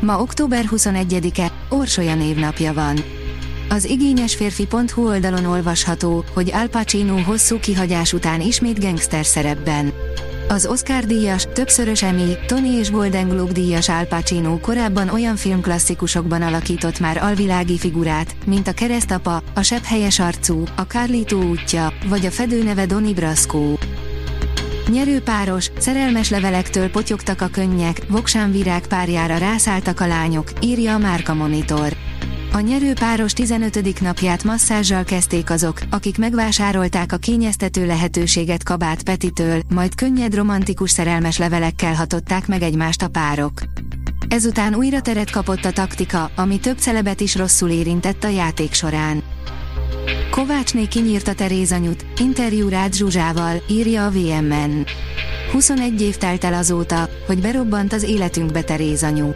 Ma október 21-e, Orsolya névnapja van. Az igényes férfi.hu oldalon olvasható, hogy Al Pacino hosszú kihagyás után ismét gangster szerepben. Az Oscar díjas, többszörös Emmy, Tony és Golden Globe díjas Al Pacino korábban olyan filmklasszikusokban alakított már alvilági figurát, mint a Keresztapa, a Sebb helyes arcú, a Carlito útja, vagy a fedőneve Donnie Brasco. Nyerőpáros, szerelmes levelektől potyogtak a könnyek, virág párjára rászálltak a lányok, írja a Márka Monitor. A nyerőpáros 15. napját masszázsal kezdték azok, akik megvásárolták a kényeztető lehetőséget Kabát Petitől, majd könnyed romantikus szerelmes levelekkel hatották meg egymást a párok. Ezután újra teret kapott a taktika, ami több celebet is rosszul érintett a játék során. Kovácsné kinyírta Terézanyut, interjú Rád Zsuzsával, írja a VMN. 21 év telt el azóta, hogy berobbant az életünkbe Terézanyu.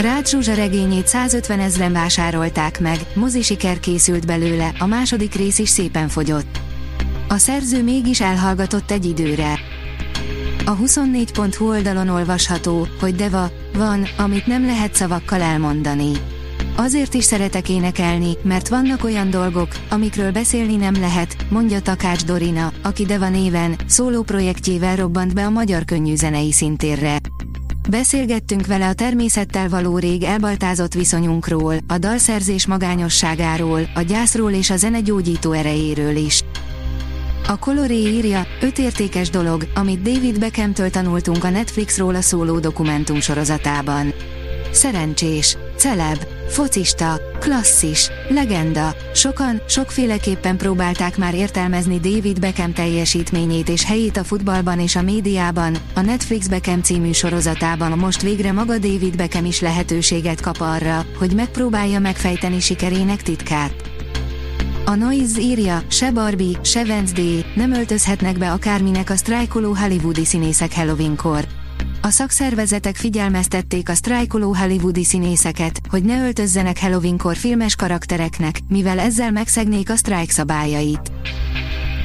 Rád Zsuzsa regényét 150 ezren vásárolták meg, mozi siker készült belőle, a második rész is szépen fogyott. A szerző mégis elhallgatott egy időre. A 24.hu oldalon olvasható, hogy Deva, van, amit nem lehet szavakkal elmondani. Azért is szeretek énekelni, mert vannak olyan dolgok, amikről beszélni nem lehet, mondja Takács Dorina, aki Deva néven, szóló projektjével robbant be a magyar könnyűzenei szintérre. Beszélgettünk vele a természettel való rég elbaltázott viszonyunkról, a dalszerzés magányosságáról, a gyászról és a zene gyógyító erejéről is. A Coloré írja, öt értékes dolog, amit David Beckhamtől tanultunk a Netflixról a szóló dokumentum sorozatában. Szerencsés, celeb, focista, klasszis, legenda. Sokan, sokféleképpen próbálták már értelmezni David Beckham teljesítményét és helyét a futballban és a médiában. A Netflix Beckham című sorozatában most végre maga David Beckham is lehetőséget kap arra, hogy megpróbálja megfejteni sikerének titkát. A Noise írja, se Barbie, se Wednesday nem öltözhetnek be akárminek a sztrájkoló hollywoodi színészek Halloweenkor. A szakszervezetek figyelmeztették a sztrájkoló hollywoodi színészeket, hogy ne öltözzenek Halloweenkor filmes karaktereknek, mivel ezzel megszegnék a sztrájk szabályait.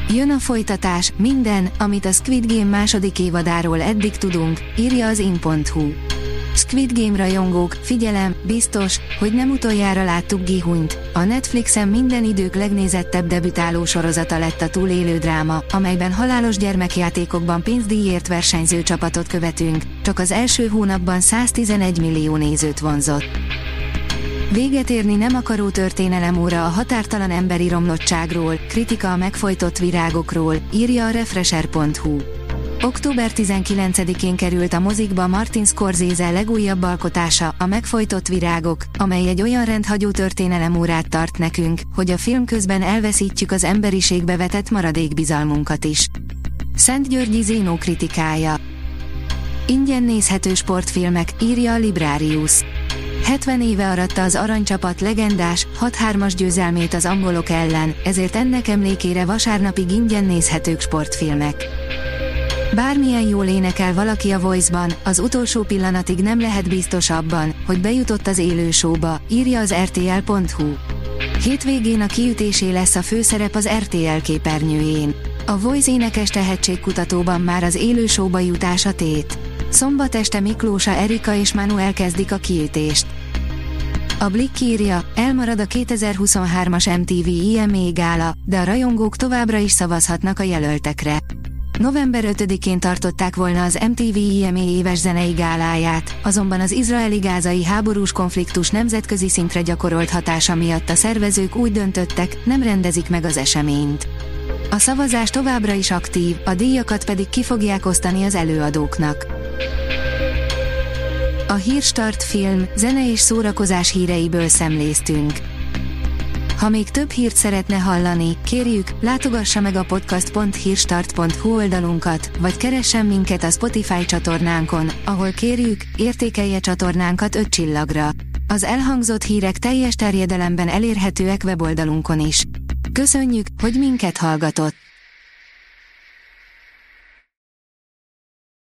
Jön a folytatás, minden, amit a Squid Game második évadáról eddig tudunk, írja az in.hu. Squid Game rajongók, figyelem, biztos, hogy nem utoljára láttuk Gihunyt. A Netflixen minden idők legnézettebb debütáló sorozata lett a túlélő dráma, amelyben halálos gyermekjátékokban pénzdíjért versenyző csapatot követünk, csak az első hónapban 111 millió nézőt vonzott. Véget érni nem akaró óra a határtalan emberi romlottságról, kritika a megfojtott virágokról, írja a Refresher.hu. Október 19-én került a mozikba Martin Scorsese legújabb alkotása, a Megfojtott virágok, amely egy olyan rendhagyó történelemórát tart nekünk, hogy a film közben elveszítjük az emberiségbe vetett maradékbizalmunkat is. Szent Györgyi Zénó kritikája Ingyen nézhető sportfilmek, írja a Librarius. 70 éve aratta az aranycsapat legendás, 6-3-as győzelmét az angolok ellen, ezért ennek emlékére vasárnapig ingyen nézhetők sportfilmek. Bármilyen jól énekel valaki a Voice-ban, az utolsó pillanatig nem lehet biztos abban, hogy bejutott az élő showba, írja az rtl.hu. Hétvégén a kiütésé lesz a főszerep az RTL képernyőjén. A Voice énekes tehetségkutatóban már az élő showba jutás a tét. Szombat este Miklósa Erika és Manu elkezdik a kiütést. A Blick írja, elmarad a 2023-as MTV IME gála, de a rajongók továbbra is szavazhatnak a jelöltekre. November 5-én tartották volna az MTV IME éves zenei gáláját, azonban az izraeli-gázai háborús konfliktus nemzetközi szintre gyakorolt hatása miatt a szervezők úgy döntöttek, nem rendezik meg az eseményt. A szavazás továbbra is aktív, a díjakat pedig ki fogják osztani az előadóknak. A Hírstart film, zene és szórakozás híreiből szemléztünk. Ha még több hírt szeretne hallani, kérjük, látogassa meg a podcast.hírstart.hu oldalunkat, vagy keressen minket a Spotify csatornánkon, ahol kérjük, értékelje csatornánkat 5 csillagra. Az elhangzott hírek teljes terjedelemben elérhetőek weboldalunkon is. Köszönjük, hogy minket hallgatott!